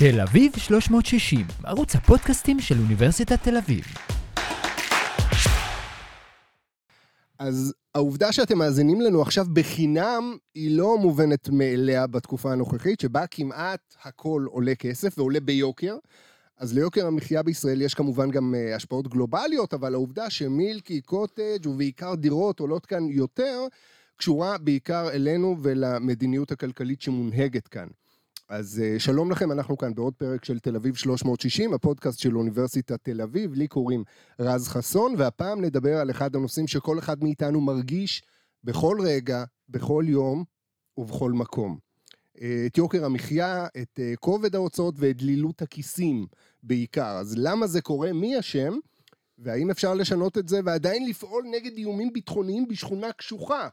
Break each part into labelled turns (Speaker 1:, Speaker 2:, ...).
Speaker 1: תל אביב 360, ערוץ הפודקאסטים של אוניברסיטת תל אביב.
Speaker 2: אז העובדה שאתם מאזינים לנו עכשיו בחינם, היא לא מובנת מאליה בתקופה הנוכחית, שבה כמעט הכל עולה כסף ועולה ביוקר. אז ליוקר המחיה בישראל יש כמובן גם uh, השפעות גלובליות, אבל העובדה שמילקי, קוטג' ובעיקר דירות עולות כאן יותר, קשורה בעיקר אלינו ולמדיניות הכלכלית שמונהגת כאן. אז uh, שלום לכם, אנחנו כאן בעוד פרק של תל אביב 360, הפודקאסט של אוניברסיטת תל אביב, לי קוראים רז חסון, והפעם נדבר על אחד הנושאים שכל אחד מאיתנו מרגיש בכל רגע, בכל יום ובכל מקום. Uh, את יוקר המחיה, את uh, כובד ההוצאות ואת דלילות הכיסים בעיקר. אז למה זה קורה? מי אשם? והאם אפשר לשנות את זה ועדיין לפעול נגד איומים ביטחוניים בשכונה קשוחה?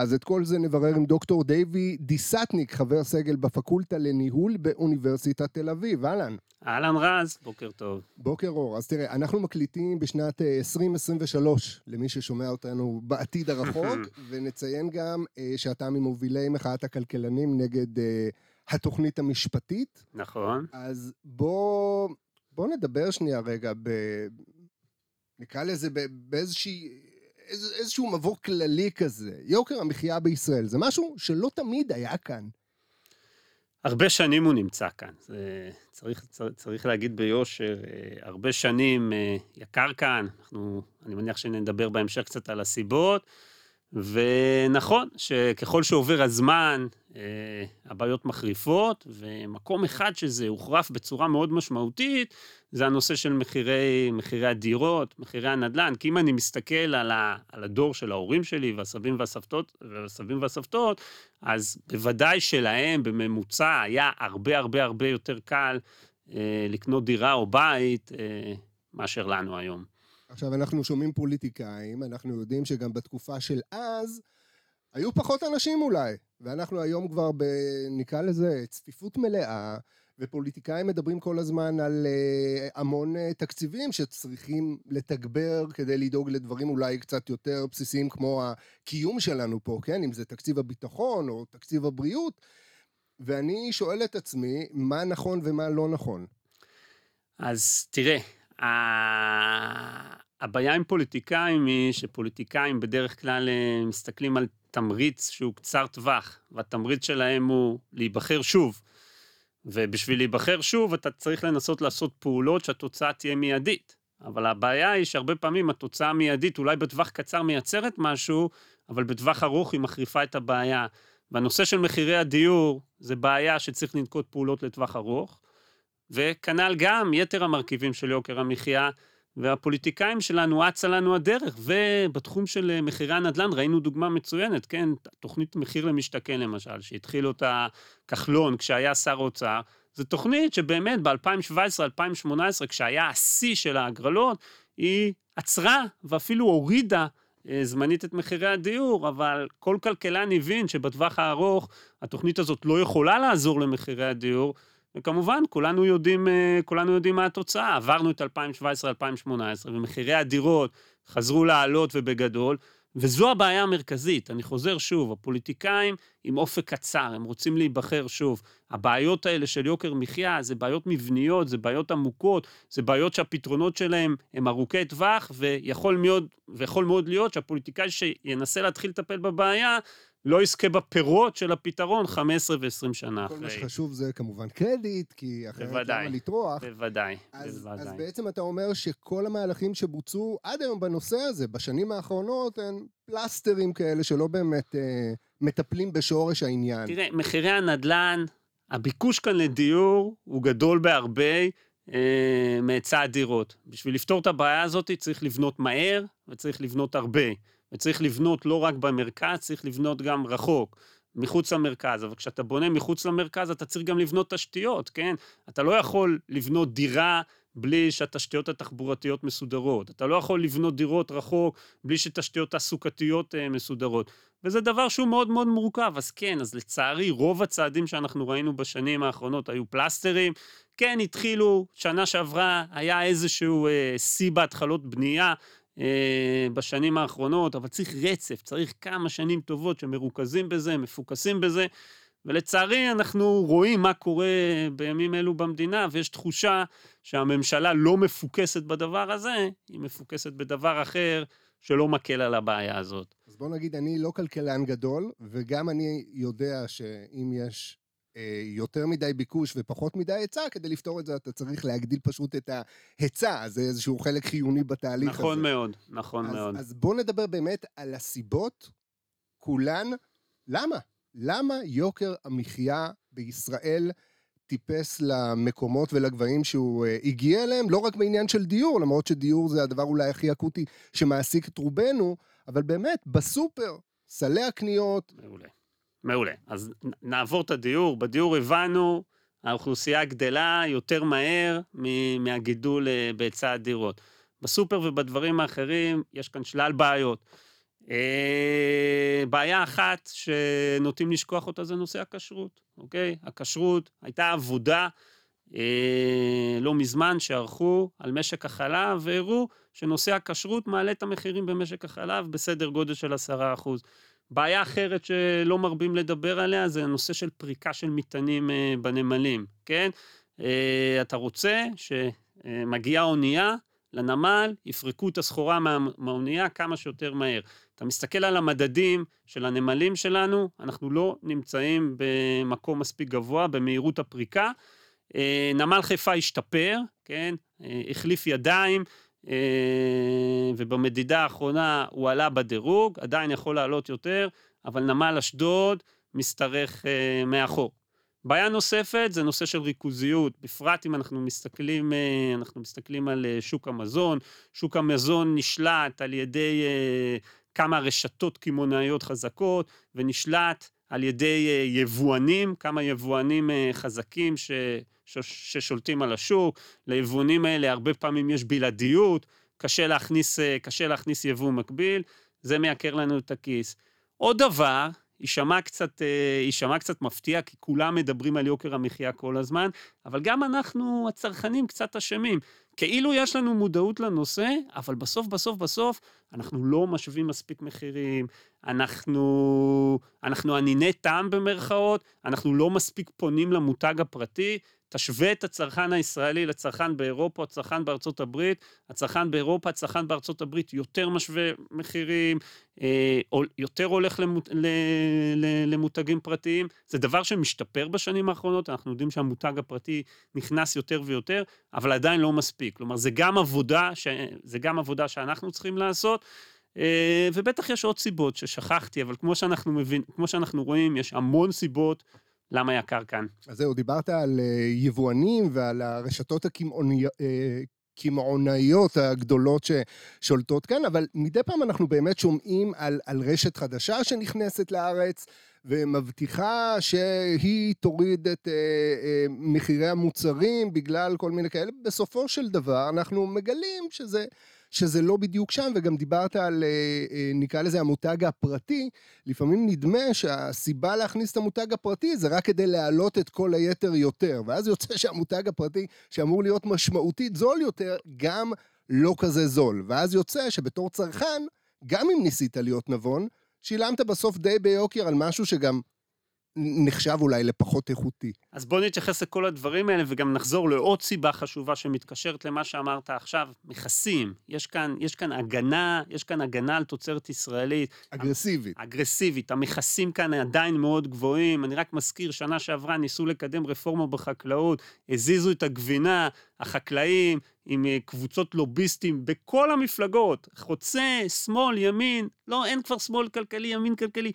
Speaker 2: אז את כל זה נברר עם דוקטור דייווי דיסטניק, חבר סגל בפקולטה לניהול באוניברסיטת תל אביב. אהלן.
Speaker 3: אהלן רז, בוקר טוב.
Speaker 2: בוקר אור. אז תראה, אנחנו מקליטים בשנת 2023, אה, למי ששומע אותנו בעתיד הרחוק, ונציין גם אה, שאתה ממובילי מחאת הכלכלנים נגד אה, התוכנית המשפטית.
Speaker 3: נכון.
Speaker 2: אז בוא, בוא נדבר שנייה רגע, ב... נקרא לזה באיזושהי... איז, איזשהו מבוא כללי כזה. יוקר המחיה בישראל, זה משהו שלא תמיד היה כאן.
Speaker 3: הרבה שנים הוא נמצא כאן. זה צריך, צריך, צריך להגיד ביושר, אה, הרבה שנים אה, יקר כאן, אנחנו, אני מניח שנדבר בהמשך קצת על הסיבות, ונכון שככל שעובר הזמן, אה, הבעיות מחריפות, ומקום אחד שזה הוחרף בצורה מאוד משמעותית, זה הנושא של מחירי, מחירי הדירות, מחירי הנדל"ן, כי אם אני מסתכל על, ה, על הדור של ההורים שלי והסבים והסבתות, והסבים והסבתות, אז בוודאי שלהם בממוצע היה הרבה הרבה הרבה יותר קל אה, לקנות דירה או בית אה, מאשר לנו היום.
Speaker 2: עכשיו, אנחנו שומעים פוליטיקאים, אנחנו יודעים שגם בתקופה של אז, היו פחות אנשים אולי, ואנחנו היום כבר ב... נקרא לזה צפיפות מלאה, ופוליטיקאים מדברים כל הזמן על uh, המון uh, תקציבים שצריכים לתגבר כדי לדאוג לדברים אולי קצת יותר בסיסיים כמו הקיום שלנו פה, כן? אם זה תקציב הביטחון או תקציב הבריאות. ואני שואל את עצמי, מה נכון ומה לא נכון?
Speaker 3: אז תראה, הבעיה עם פוליטיקאים היא שפוליטיקאים בדרך כלל אה, מסתכלים על תמריץ שהוא קצר טווח, והתמריץ שלהם הוא להיבחר שוב. ובשביל להיבחר שוב, אתה צריך לנסות לעשות פעולות שהתוצאה תהיה מיידית. אבל הבעיה היא שהרבה פעמים התוצאה המיידית אולי בטווח קצר מייצרת משהו, אבל בטווח ארוך היא מחריפה את הבעיה. והנושא של מחירי הדיור זה בעיה שצריך לנקוט פעולות לטווח ארוך, וכנ"ל גם יתר המרכיבים של יוקר המחיה, והפוליטיקאים שלנו אצה לנו הדרך, ובתחום של אה, מחירי הנדל"ן ראינו דוגמה מצוינת, כן, תוכנית מחיר למשתכן למשל, שהתחיל אותה כחלון כשהיה שר אוצר, זו תוכנית שבאמת ב-2017-2018, כשהיה השיא של ההגרלות, היא עצרה ואפילו הורידה אה, זמנית את מחירי הדיור, אבל כל כלכלן הבין שבטווח הארוך התוכנית הזאת לא יכולה לעזור למחירי הדיור, וכמובן, כולנו יודעים, אה, כולנו יודעים מה התוצאה. עברנו את 2017-2018, ומחירי הדירות חזרו לעלות ובגדול, וזו הבעיה המרכזית. אני חוזר שוב, הפוליטיקאים עם אופק קצר, הם רוצים להיבחר שוב. הבעיות האלה של יוקר מחיה זה בעיות מבניות, זה בעיות עמוקות, זה בעיות שהפתרונות שלהם הם ארוכי טווח, ויכול מאוד, ויכול מאוד להיות שהפוליטיקאי שינסה להתחיל לטפל בבעיה, לא יזכה בפירות של הפתרון 15 ו-20 שנה
Speaker 2: כל
Speaker 3: אחרי.
Speaker 2: כל מה שחשוב זה כמובן קרדיט, כי אחרת למה לטרוח.
Speaker 3: בוודאי,
Speaker 2: אז,
Speaker 3: בוודאי.
Speaker 2: אז בעצם אתה אומר שכל המהלכים שבוצעו עד היום בנושא הזה, בשנים האחרונות, הם פלסטרים כאלה שלא באמת אה, מטפלים בשורש העניין.
Speaker 3: תראה, מחירי הנדל"ן, הביקוש כאן לדיור הוא גדול בהרבה אה, מהיצע הדירות. בשביל לפתור את הבעיה הזאת צריך לבנות מהר וצריך לבנות הרבה. וצריך לבנות לא רק במרכז, צריך לבנות גם רחוק, מחוץ למרכז. אבל כשאתה בונה מחוץ למרכז, אתה צריך גם לבנות תשתיות, כן? אתה לא יכול לבנות דירה בלי שהתשתיות התחבורתיות מסודרות. אתה לא יכול לבנות דירות רחוק בלי שתשתיות תעסוקתיות אה, מסודרות. וזה דבר שהוא מאוד מאוד מורכב. אז כן, אז לצערי, רוב הצעדים שאנחנו ראינו בשנים האחרונות היו פלסטרים. כן, התחילו, שנה שעברה היה איזשהו אה, שיא בהתחלות בנייה, אה, בשנים האחרונות, אבל צריך רצף, צריך כמה שנים טובות שמרוכזים בזה, מפוקסים בזה, ולצערי, אנחנו רואים מה קורה בימים אלו במדינה, ויש תחושה שהממשלה לא מפוקסת בדבר הזה, היא מפוקסת בדבר אחר שלא מקל על הבעיה הזאת.
Speaker 2: אז בוא נגיד, אני לא כלכלן גדול, וגם אני יודע שאם יש אה, יותר מדי ביקוש ופחות מדי היצע, כדי לפתור את זה אתה צריך להגדיל פשוט את ההיצע, זה איזשהו חלק חיוני בתהליך
Speaker 3: נכון
Speaker 2: הזה.
Speaker 3: מאוד, נכון
Speaker 2: אז,
Speaker 3: מאוד.
Speaker 2: אז בוא נדבר באמת על הסיבות, כולן, למה? למה יוקר המחיה בישראל טיפס למקומות ולגבהים שהוא uh, הגיע אליהם, לא רק בעניין של דיור, למרות שדיור זה הדבר אולי הכי אקוטי שמעסיק את רובנו, אבל באמת, בסופר, סלי הקניות,
Speaker 3: מעולה. מעולה. אז נעבור את הדיור. בדיור הבנו, האוכלוסייה גדלה יותר מהר מהגידול אה, בהיצע הדירות. בסופר ובדברים האחרים יש כאן שלל בעיות. אה, בעיה אחת שנוטים לשכוח אותה זה נושא הכשרות, אוקיי? הכשרות הייתה עבודה אה, לא מזמן שערכו על משק החלב והראו שנושא הכשרות מעלה את המחירים במשק החלב בסדר גודל של 10%. בעיה אחרת שלא מרבים לדבר עליה זה הנושא של פריקה של מטענים אה, בנמלים, כן? אה, אתה רוצה שמגיעה אונייה לנמל, יפרקו את הסחורה מה, מהאונייה כמה שיותר מהר. אתה מסתכל על המדדים של הנמלים שלנו, אנחנו לא נמצאים במקום מספיק גבוה במהירות הפריקה. אה, נמל חיפה השתפר, כן? החליף ידיים, ובמדידה האחרונה הוא עלה בדירוג, עדיין יכול לעלות יותר, אבל נמל אשדוד משתרך אה, מאחור. בעיה נוספת זה נושא של ריכוזיות, בפרט אם אנחנו מסתכלים, אה, אנחנו מסתכלים על אה, שוק המזון. שוק המזון נשלט על ידי אה, כמה רשתות קמעונאיות חזקות, ונשלט על ידי אה, יבואנים, כמה יבואנים אה, חזקים ש, ששולטים על השוק. ליבואנים האלה הרבה פעמים יש בלעדיות, קשה להכניס, אה, קשה להכניס יבוא מקביל, זה מייקר לנו את הכיס. עוד דבר, יישמע קצת, אה, קצת מפתיע, כי כולם מדברים על יוקר המחיה כל הזמן, אבל גם אנחנו, הצרכנים, קצת אשמים. כאילו יש לנו מודעות לנושא, אבל בסוף, בסוף, בסוף, אנחנו לא משווים מספיק מחירים, אנחנו, אנחנו אניני טעם במרכאות, אנחנו לא מספיק פונים למותג הפרטי. תשווה את הצרכן הישראלי לצרכן באירופה, הצרכן בארצות הברית, הצרכן באירופה, הצרכן בארצות הברית יותר משווה מחירים, אה, יותר הולך למות, למותגים פרטיים. זה דבר שמשתפר בשנים האחרונות, אנחנו יודעים שהמותג הפרטי נכנס יותר ויותר, אבל עדיין לא מספיק. כלומר, זה גם עבודה, ש, זה גם עבודה שאנחנו צריכים לעשות. אה, ובטח יש עוד סיבות ששכחתי, אבל כמו שאנחנו, מבין, כמו שאנחנו רואים, יש המון סיבות למה יקר כאן.
Speaker 2: אז זהו, דיברת על אה, יבואנים ועל הרשתות הקמעונאי- אה, הקמעונאיות הגדולות ששולטות כאן, אבל מדי פעם אנחנו באמת שומעים על, על רשת חדשה שנכנסת לארץ ומבטיחה שהיא תוריד את אה, אה, מחירי המוצרים בגלל כל מיני כאלה. בסופו של דבר אנחנו מגלים שזה... שזה לא בדיוק שם, וגם דיברת על, אה, אה, נקרא לזה המותג הפרטי, לפעמים נדמה שהסיבה להכניס את המותג הפרטי זה רק כדי להעלות את כל היתר יותר, ואז יוצא שהמותג הפרטי, שאמור להיות משמעותית זול יותר, גם לא כזה זול. ואז יוצא שבתור צרכן, גם אם ניסית להיות נבון, שילמת בסוף די ביוקר על משהו שגם נחשב אולי לפחות איכותי.
Speaker 3: אז בואו נתייחס לכל הדברים האלה וגם נחזור לעוד סיבה חשובה שמתקשרת למה שאמרת עכשיו, מכסים. יש כאן, יש כאן הגנה, יש כאן הגנה על תוצרת ישראלית.
Speaker 2: אגרסיבית.
Speaker 3: אגרסיבית. המכסים כאן עדיין מאוד גבוהים. אני רק מזכיר, שנה שעברה ניסו לקדם רפורמה בחקלאות, הזיזו את הגבינה, החקלאים, עם אה, קבוצות לוביסטים בכל המפלגות, חוצה, שמאל, ימין, לא, אין כבר שמאל כלכלי, ימין כלכלי.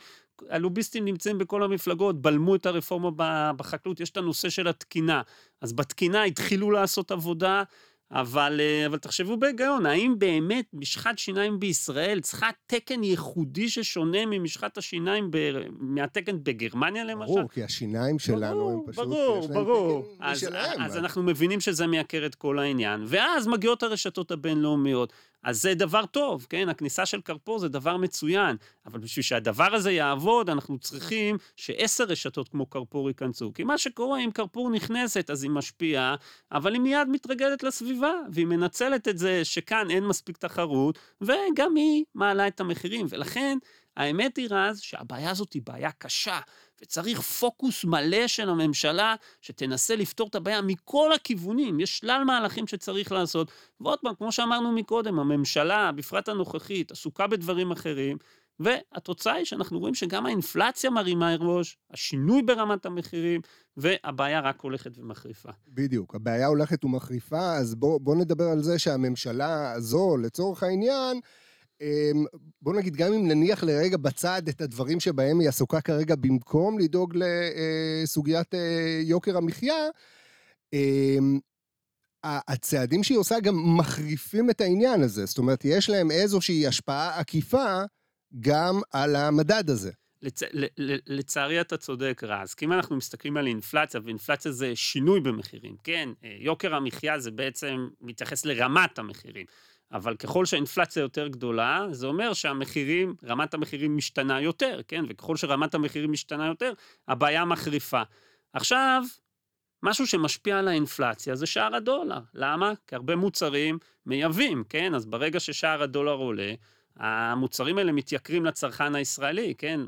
Speaker 3: הלוביסטים נמצאים בכל המפלגות, בלמו את הרפורמה בחקלאות, יש את הנושא של התקינה. אז בתקינה התחילו לעשות עבודה, אבל, אה, אבל תחשבו בהיגיון, האם באמת משחת שיניים בישראל צריכה תקן ייחודי ששונה ממשחת השיניים, ב, מהתקן בגרמניה למשל?
Speaker 2: ברור, כי השיניים שלנו
Speaker 3: ברור,
Speaker 2: הם פשוט,
Speaker 3: ברור,
Speaker 2: יש להם
Speaker 3: ברור.
Speaker 2: תקן
Speaker 3: אז,
Speaker 2: משלהם.
Speaker 3: אז אנחנו מבינים שזה מייקר את כל העניין. ואז מגיעות הרשתות הבינלאומיות. אז זה דבר טוב, כן? הכניסה של קרפור זה דבר מצוין, אבל בשביל שהדבר הזה יעבוד, אנחנו צריכים שעשר רשתות כמו קרפור ייכנסו. כי מה שקורה, אם קרפור נכנסת, אז היא משפיעה, אבל היא מיד מתרגלת לסביבה, והיא מנצלת את זה שכאן אין מספיק תחרות, וגם היא מעלה את המחירים. ולכן, האמת היא, רז, שהבעיה הזאת היא בעיה קשה, וצריך פוקוס מלא של הממשלה שתנסה לפתור את הבעיה מכל הכיוונים. יש שלל מהלכים שצריך לעשות. ועוד פעם, כמו שאמרנו מקודם, הממשלה, בפרט הנוכחית, עסוקה בדברים אחרים, והתוצאה היא שאנחנו רואים שגם האינפלציה מרימה ראש, השינוי ברמת המחירים, והבעיה רק הולכת ומחריפה.
Speaker 2: בדיוק, הבעיה הולכת ומחריפה, אז בואו בוא נדבר על זה שהממשלה הזו, לצורך העניין, בוא נגיד, גם אם נניח לרגע בצד את הדברים שבהם היא עסוקה כרגע במקום לדאוג לסוגיית אה, יוקר המחיה, אמ, הצעדים שהיא עושה גם מחריפים את העניין הזה. זאת אומרת, יש להם איזושהי השפעה עקיפה גם על המדד הזה.
Speaker 3: לצ... לצערי אתה צודק, רז, כי אם אנחנו מסתכלים על אינפלציה, ואינפלציה זה שינוי במחירים, כן? אה, יוקר המחיה זה בעצם מתייחס לרמת המחירים. אבל ככל שהאינפלציה יותר גדולה, זה אומר שהמחירים, רמת המחירים משתנה יותר, כן? וככל שרמת המחירים משתנה יותר, הבעיה מחריפה. עכשיו, משהו שמשפיע על האינפלציה זה שער הדולר. למה? כי הרבה מוצרים מייבאים, כן? אז ברגע ששער הדולר עולה, המוצרים האלה מתייקרים לצרכן הישראלי, כן?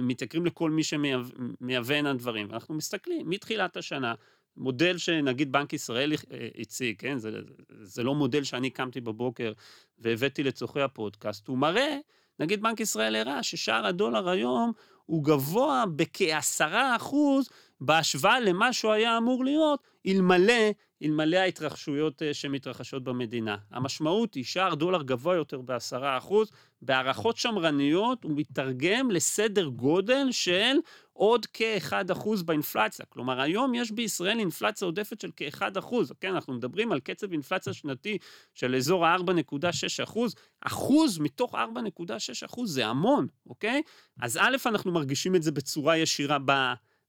Speaker 3: מתייקרים לכל מי שמייבא הנה דברים. ואנחנו מסתכלים, מתחילת השנה, מודל שנגיד בנק ישראל הציג, כן? זה, זה לא מודל שאני קמתי בבוקר והבאתי לצורכי הפודקאסט, הוא מראה, נגיד בנק ישראל הראה ששער הדולר היום הוא גבוה בכעשרה אחוז בהשוואה למה שהוא היה אמור להיות, אלמלא, אלמלא ההתרחשויות אה, שמתרחשות במדינה. המשמעות היא שער דולר גבוה יותר בעשרה אחוז, בהערכות שמרניות הוא מתרגם לסדר גודל של עוד כ-1% באינפלציה. כלומר, היום יש בישראל אינפלציה עודפת של כ-1%. כן, אנחנו מדברים על קצב אינפלציה שנתי של אזור ה-4.6%. אחוז מתוך 4.6% זה המון, אוקיי? אז א', אנחנו מרגישים את זה בצורה ישירה ב...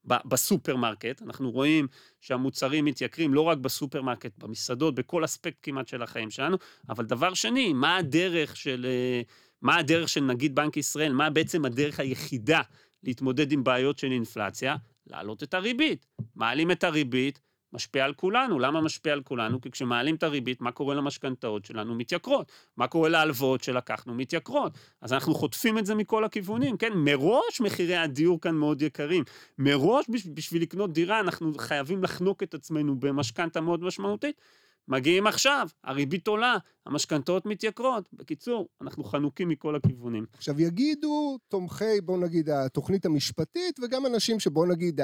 Speaker 3: בסופרמרקט, אנחנו רואים שהמוצרים מתייקרים לא רק בסופרמרקט, במסעדות, בכל אספקט כמעט של החיים שלנו, אבל דבר שני, מה הדרך של, אה, מה הדרך של נגיד בנק ישראל, מה בעצם הדרך היחידה להתמודד עם בעיות של אינפלציה? להעלות את הריבית. מעלים את הריבית, משפיע על כולנו. למה משפיע על כולנו? כי כשמעלים את הריבית, מה קורה למשכנתאות שלנו? מתייקרות. מה קורה להלוואות שלקחנו? מתייקרות. אז אנחנו חוטפים את זה מכל הכיוונים, כן? מראש מחירי הדיור כאן מאוד יקרים. מראש בשביל לקנות דירה אנחנו חייבים לחנוק את עצמנו במשכנתה מאוד משמעותית. מגיעים עכשיו, הריבית עולה, המשכנתאות מתייקרות. בקיצור, אנחנו חנוקים מכל הכיוונים.
Speaker 2: עכשיו יגידו תומכי, בוא נגיד, התוכנית המשפטית, וגם אנשים שבוא נגיד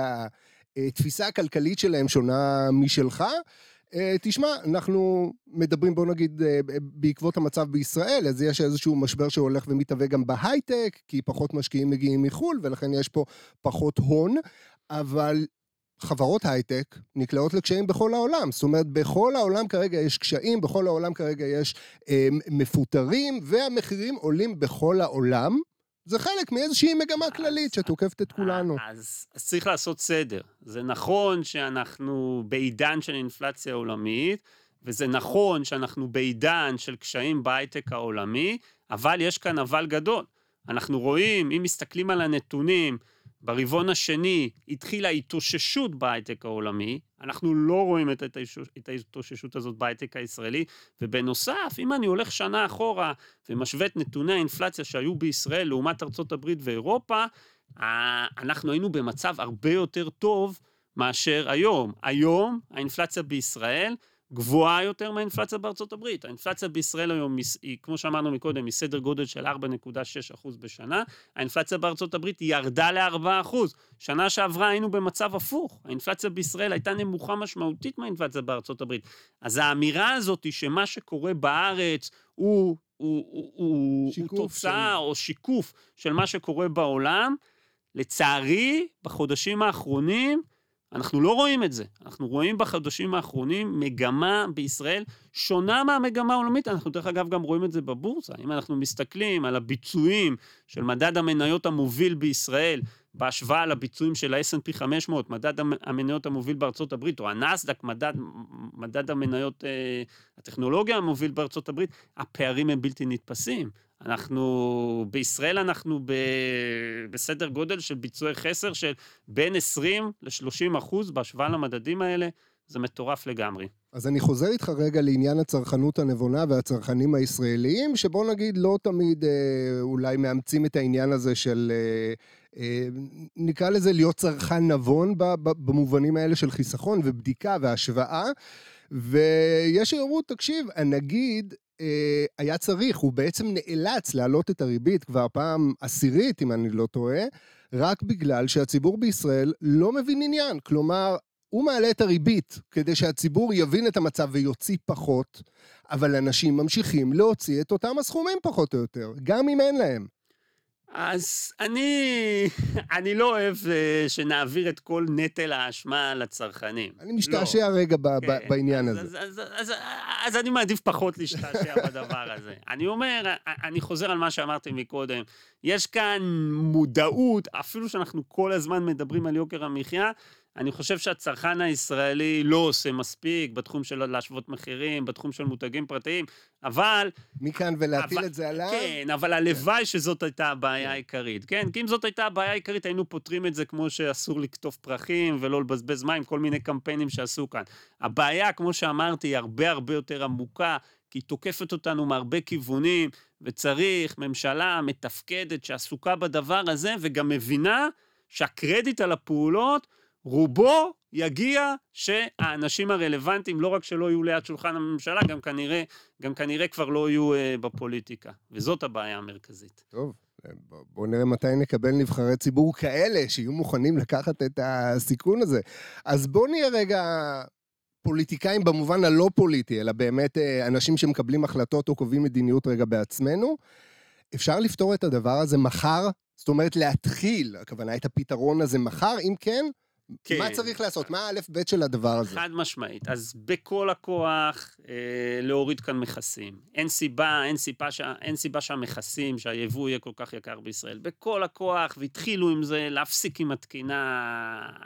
Speaker 2: התפיסה הכלכלית שלהם שונה משלך. אה, תשמע, אנחנו מדברים, בוא נגיד, אה, בעקבות המצב בישראל, אז יש איזשהו משבר שהולך ומתהווה גם בהייטק, כי פחות משקיעים מגיעים מחו"ל, ולכן יש פה פחות הון, אבל חברות הייטק נקלעות לקשיים בכל העולם. זאת אומרת, בכל העולם כרגע יש קשיים, בכל העולם כרגע יש אה, מפוטרים, והמחירים עולים בכל העולם. זה חלק מאיזושהי מגמה כללית שתוקפת את כולנו.
Speaker 3: אז, אז צריך לעשות סדר. זה נכון שאנחנו בעידן של אינפלציה עולמית, וזה נכון שאנחנו בעידן של קשיים בהייטק העולמי, אבל יש כאן אבל גדול. אנחנו רואים, אם מסתכלים על הנתונים, ברבעון השני התחילה התאוששות בהייטק העולמי, אנחנו לא רואים את, את ההתאוששות הזאת בהייטק הישראלי, ובנוסף, אם אני הולך שנה אחורה ומשווה את נתוני האינפלציה שהיו בישראל לעומת ארצות הברית ואירופה, אנחנו היינו במצב הרבה יותר טוב מאשר היום. היום האינפלציה בישראל גבוהה יותר מהאינפלציה בארצות הברית. האינפלציה בישראל היום היא, כמו שאמרנו מקודם, היא סדר גודל של 4.6% בשנה, האינפלציה בארצות הברית ירדה ל-4%. שנה שעברה היינו במצב הפוך, האינפלציה בישראל הייתה נמוכה משמעותית מהאינפלציה בארצות הברית. אז האמירה הזאת היא שמה שקורה בארץ הוא, הוא, הוא, הוא, הוא תוצאה של... או שיקוף של מה שקורה בעולם, לצערי, בחודשים האחרונים, אנחנו לא רואים את זה. אנחנו רואים בחודשים האחרונים מגמה בישראל שונה מהמגמה העולמית. אנחנו דרך אגב גם רואים את זה בבורסה. אם אנחנו מסתכלים על הביצועים של מדד המניות המוביל בישראל, בהשוואה לביצועים של ה-S&P 500, מדד המניות המוביל בארצות הברית, או הנסדק, מדד, מדד המניות, אה, הטכנולוגיה המוביל בארצות הברית, הפערים הם בלתי נתפסים. אנחנו, בישראל אנחנו ב, בסדר גודל של ביצועי חסר של בין 20 ל-30 אחוז בהשוואה למדדים האלה. זה מטורף לגמרי.
Speaker 2: אז אני חוזר איתך רגע לעניין הצרכנות הנבונה והצרכנים הישראלים, שבוא נגיד לא תמיד אה, אולי מאמצים את העניין הזה של, אה, אה, נקרא לזה להיות צרכן נבון במובנים האלה של חיסכון ובדיקה והשוואה. ויש שיאמרו, תקשיב, הנגיד אה, היה צריך, הוא בעצם נאלץ להעלות את הריבית כבר פעם עשירית, אם אני לא טועה, רק בגלל שהציבור בישראל לא מבין עניין. כלומר, הוא מעלה את הריבית כדי שהציבור יבין את המצב ויוציא פחות, אבל אנשים ממשיכים להוציא את אותם הסכומים פחות או יותר, גם אם אין להם.
Speaker 3: אז אני, אני לא אוהב uh, שנעביר את כל נטל האשמה לצרכנים.
Speaker 2: אני משתעשע לא. רגע ב- כן, ב- בעניין
Speaker 3: אז,
Speaker 2: הזה.
Speaker 3: אז, אז, אז, אז אני מעדיף פחות להשתעשע בדבר הזה. אני אומר, אני חוזר על מה שאמרתי מקודם, יש כאן מודעות, אפילו שאנחנו כל הזמן מדברים על יוקר המחיה, אני חושב שהצרכן הישראלי לא עושה מספיק בתחום של להשוות מחירים, בתחום של מותגים פרטיים, אבל...
Speaker 2: מכאן ולהטיל אבל, את זה עליו?
Speaker 3: כן, אבל הלוואי שזאת הייתה הבעיה כן. העיקרית, כן? כי אם זאת הייתה הבעיה העיקרית, היינו פותרים את זה כמו שאסור לקטוף פרחים ולא לבזבז מים, כל מיני קמפיינים שעשו כאן. הבעיה, כמו שאמרתי, היא הרבה הרבה יותר עמוקה, כי היא תוקפת אותנו מהרבה כיוונים, וצריך ממשלה מתפקדת שעסוקה בדבר הזה, וגם מבינה שהקרדיט על הפעולות רובו יגיע שהאנשים הרלוונטיים, לא רק שלא יהיו ליד שולחן הממשלה, גם כנראה, גם כנראה כבר לא יהיו uh, בפוליטיקה. וזאת הבעיה המרכזית.
Speaker 2: טוב, בואו נראה מתי נקבל נבחרי ציבור כאלה, שיהיו מוכנים לקחת את הסיכון הזה. אז בואו נהיה רגע פוליטיקאים במובן הלא פוליטי, אלא באמת אה, אנשים שמקבלים החלטות או קובעים מדיניות רגע בעצמנו. אפשר לפתור את הדבר הזה מחר? זאת אומרת, להתחיל, הכוונה את הפתרון הזה מחר, אם כן, כן. מה צריך לעשות? מה האלף בית של הדבר הזה?
Speaker 3: חד משמעית. אז בכל הכוח אה, להוריד כאן מכסים. אין סיבה, אין סיבה, ש... אין סיבה שהמכסים, שהיבוא יהיה כל כך יקר בישראל. בכל הכוח, והתחילו עם זה, להפסיק עם התקינה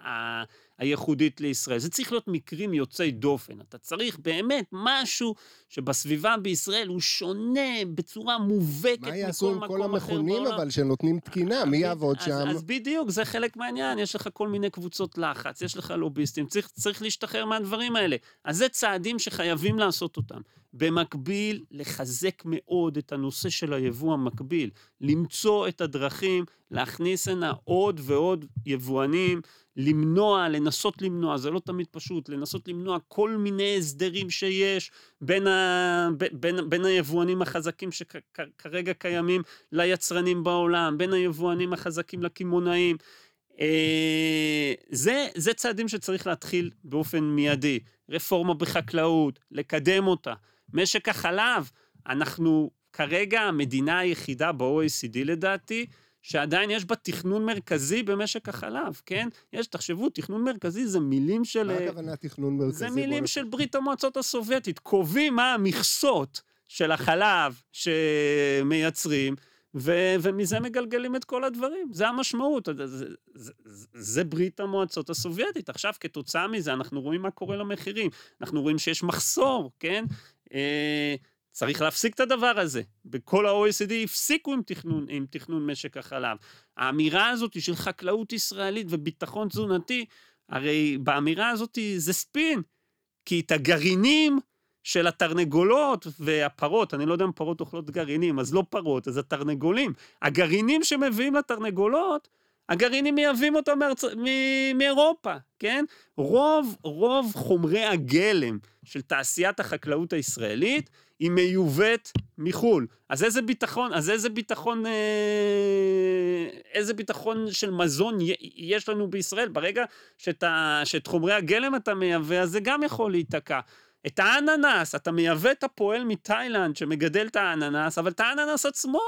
Speaker 3: ה... הייחודית לישראל. זה צריך להיות מקרים יוצאי דופן. אתה צריך באמת משהו שבסביבה בישראל הוא שונה בצורה מובהקת מכל מקום אחר בעולם. מה
Speaker 2: יעשו עם כל המכונים אבל שנותנים תקינה? מי יעבוד שם?
Speaker 3: אז בדיוק, זה חלק מהעניין. יש לך כל מיני קבוצות לחץ, יש לך לוביסטים, צריך, צריך להשתחרר מהדברים האלה. אז זה צעדים שחייבים לעשות אותם. במקביל, לחזק מאוד את הנושא של היבוא המקביל. למצוא את הדרכים, להכניס הנה עוד ועוד יבואנים. למנוע, לנסות למנוע, זה לא תמיד פשוט, לנסות למנוע כל מיני הסדרים שיש בין, ה, בין, בין היבואנים החזקים שכרגע קיימים ליצרנים בעולם, בין היבואנים החזקים לקמעונאים. אה, זה, זה צעדים שצריך להתחיל באופן מיידי. רפורמה בחקלאות, לקדם אותה. משק החלב, אנחנו כרגע המדינה היחידה ב-OECD לדעתי, שעדיין יש בה תכנון מרכזי במשק החלב, כן? יש, תחשבו, תכנון מרכזי זה מילים של...
Speaker 2: מה הכוונה תכנון מרכזי?
Speaker 3: זה מילים של ברית המועצות הסובייטית. קובעים מה המכסות של החלב שמייצרים, ו- ומזה מגלגלים את כל הדברים. זה המשמעות, זה, זה, זה, זה ברית המועצות הסובייטית. עכשיו, כתוצאה מזה, אנחנו רואים מה קורה למחירים. אנחנו רואים שיש מחסור, כן? אה, צריך להפסיק את הדבר הזה. בכל ה-OECD הפסיקו עם תכנון, עם תכנון משק החלב. האמירה הזאת של חקלאות ישראלית וביטחון תזונתי, הרי באמירה הזאת זה ספין, כי את הגרעינים של התרנגולות והפרות, אני לא יודע אם פרות אוכלות גרעינים, אז לא פרות, אז התרנגולים. הגרעינים שמביאים לתרנגולות, הגרעינים מייבאים אותם מארצ... מ... מאירופה, כן? רוב, רוב חומרי הגלם של תעשיית החקלאות הישראלית היא מיובאת מחו"ל. אז איזה ביטחון, אז איזה ביטחון, אה, איזה ביטחון של מזון יש לנו בישראל? ברגע שאת, ה, שאת חומרי הגלם אתה מייבא, אז זה גם יכול להיתקע. את האננס, אתה מייבא את הפועל מתאילנד שמגדל את האננס, אבל את האננס עצמו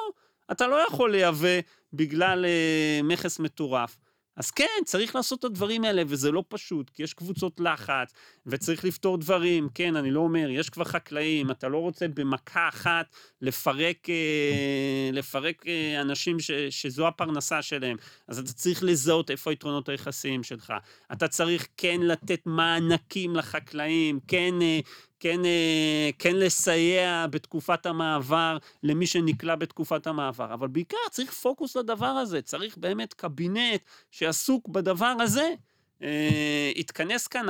Speaker 3: אתה לא יכול לייבא בגלל אה, מכס מטורף. אז כן, צריך לעשות את הדברים האלה, וזה לא פשוט, כי יש קבוצות לחץ, וצריך לפתור דברים. כן, אני לא אומר, יש כבר חקלאים, אתה לא רוצה במכה אחת לפרק, אה, לפרק אה, אנשים ש, שזו הפרנסה שלהם, אז אתה צריך לזהות איפה היתרונות היחסיים שלך. אתה צריך כן לתת מענקים לחקלאים, כן אה, כן, אה, כן לסייע בתקופת המעבר למי שנקלע בתקופת המעבר, אבל בעיקר צריך פוקוס לדבר הזה, צריך באמת קבינט שעסוק בדבר הזה. אה, התכנס כאן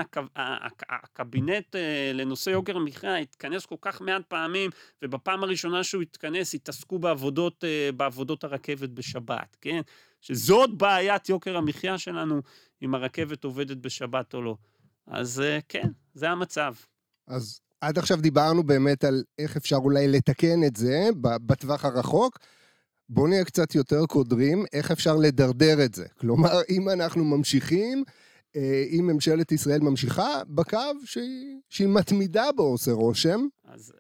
Speaker 3: הקבינט אה, לנושא יוקר המחיה, התכנס כל כך מעט פעמים, ובפעם הראשונה שהוא התכנס התעסקו בעבודות, בעבודות הרכבת בשבת, כן? שזאת בעיית יוקר המחיה שלנו, אם הרכבת עובדת בשבת או לא. אז כן, זה המצב.
Speaker 2: אז עד עכשיו דיברנו באמת על איך אפשר אולי לתקן את זה בטווח הרחוק. בואו נהיה קצת יותר קודרים, איך אפשר לדרדר את זה. כלומר, אם אנחנו ממשיכים, אה, אם ממשלת ישראל ממשיכה בקו שהיא, שהיא מתמידה בו, עושה רושם,
Speaker 3: אז,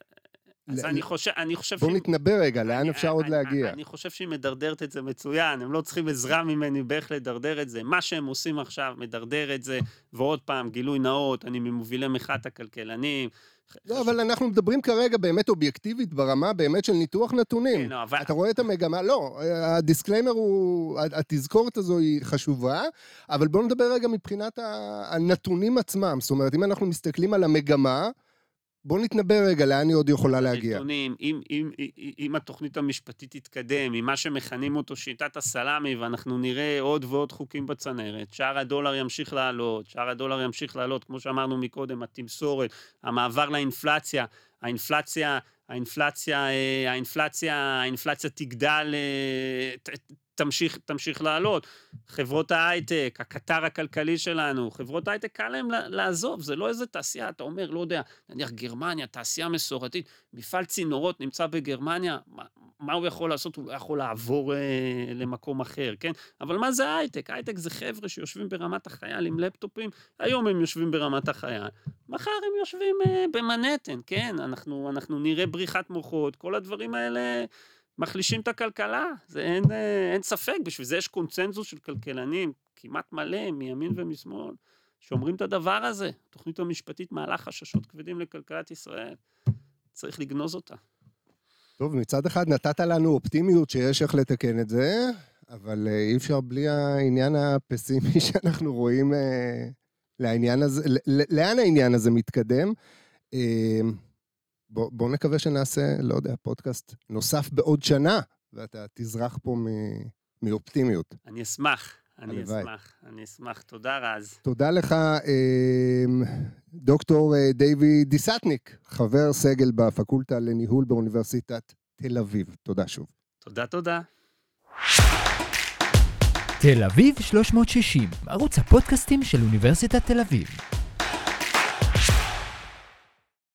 Speaker 3: אז
Speaker 2: ל-
Speaker 3: אני חושב, אני חושב
Speaker 2: בואו
Speaker 3: שהיא-
Speaker 2: נתנבא רגע, לאן
Speaker 3: אני-
Speaker 2: אפשר עוד
Speaker 3: אני-
Speaker 2: להגיע?
Speaker 3: אני חושב שהיא מדרדרת את זה מצוין, הם לא צריכים עזרה ממני באיך לדרדר את זה. מה שהם עושים עכשיו, מדרדר את זה, ועוד פעם, גילוי נאות, אני ממובילי מחאת הכלכלנים.
Speaker 2: לא, אבל אנחנו מדברים כרגע באמת אובייקטיבית ברמה באמת של ניתוח נתונים.
Speaker 3: כן, לא, אבל...
Speaker 2: אתה רואה את המגמה, לא, ה disclaimer הוא, התזכורת הזו היא חשובה, אבל בואו נדבר רגע מבחינת הנתונים עצמם. זאת אומרת, אם אנחנו מסתכלים על המגמה, בואו נתנבא רגע לאן היא עוד יכולה להגיע.
Speaker 3: נתונים, אם, אם, אם, אם התוכנית המשפטית תתקדם, עם מה שמכנים אותו שיטת הסלאמי, ואנחנו נראה עוד ועוד חוקים בצנרת, שער הדולר ימשיך לעלות, שער הדולר ימשיך לעלות, כמו שאמרנו מקודם, התמסורת, המעבר לאינפלציה, האינפלציה, האינפלציה, אה, האינפלציה, האינפלציה תגדל, אה, תמשיך, תמשיך לעלות. חברות ההייטק, הקטר הכלכלי שלנו, חברות ההייטק קל להם לה- לעזוב, זה לא איזה תעשייה, אתה אומר, לא יודע, נניח גרמניה, תעשייה מסורתית, מפעל צינורות נמצא בגרמניה, מה הוא יכול לעשות? הוא לא יכול לעבור אה, למקום אחר, כן? אבל מה זה הייטק? הייטק זה חבר'ה שיושבים ברמת החייל עם לפטופים, היום הם יושבים ברמת החייל, מחר הם יושבים אה, במנהטן, כן? אנחנו, אנחנו נראה בריחת מוחות, כל הדברים האלה... מחלישים את הכלכלה, זה אין, אה, אין ספק, בשביל זה יש קונצנזוס של כלכלנים כמעט מלא, מימין ומשמאל, שאומרים את הדבר הזה. התוכנית המשפטית מעלה חששות כבדים לכלכלת ישראל. צריך לגנוז אותה.
Speaker 2: טוב, מצד אחד נתת לנו אופטימיות שיש איך לתקן את זה, אבל אה, אי אפשר בלי העניין הפסימי שאנחנו רואים אה, לעניין הזה, לאן העניין הזה מתקדם. אה, בוא, בוא נקווה שנעשה, לא יודע, פודקאסט נוסף בעוד שנה, ואתה תזרח פה מ- מאופטימיות.
Speaker 3: אני אשמח, אני
Speaker 2: הלוואי.
Speaker 3: אשמח, אני אשמח. תודה רז.
Speaker 2: תודה לך, אה, דוקטור אה, דיוויד דיסטניק, חבר סגל בפקולטה לניהול באוניברסיטת תל אביב. תודה שוב.
Speaker 3: תודה, תודה.
Speaker 1: תל אביב 360, ערוץ הפודקאסטים של אוניברסיטת תל אביב.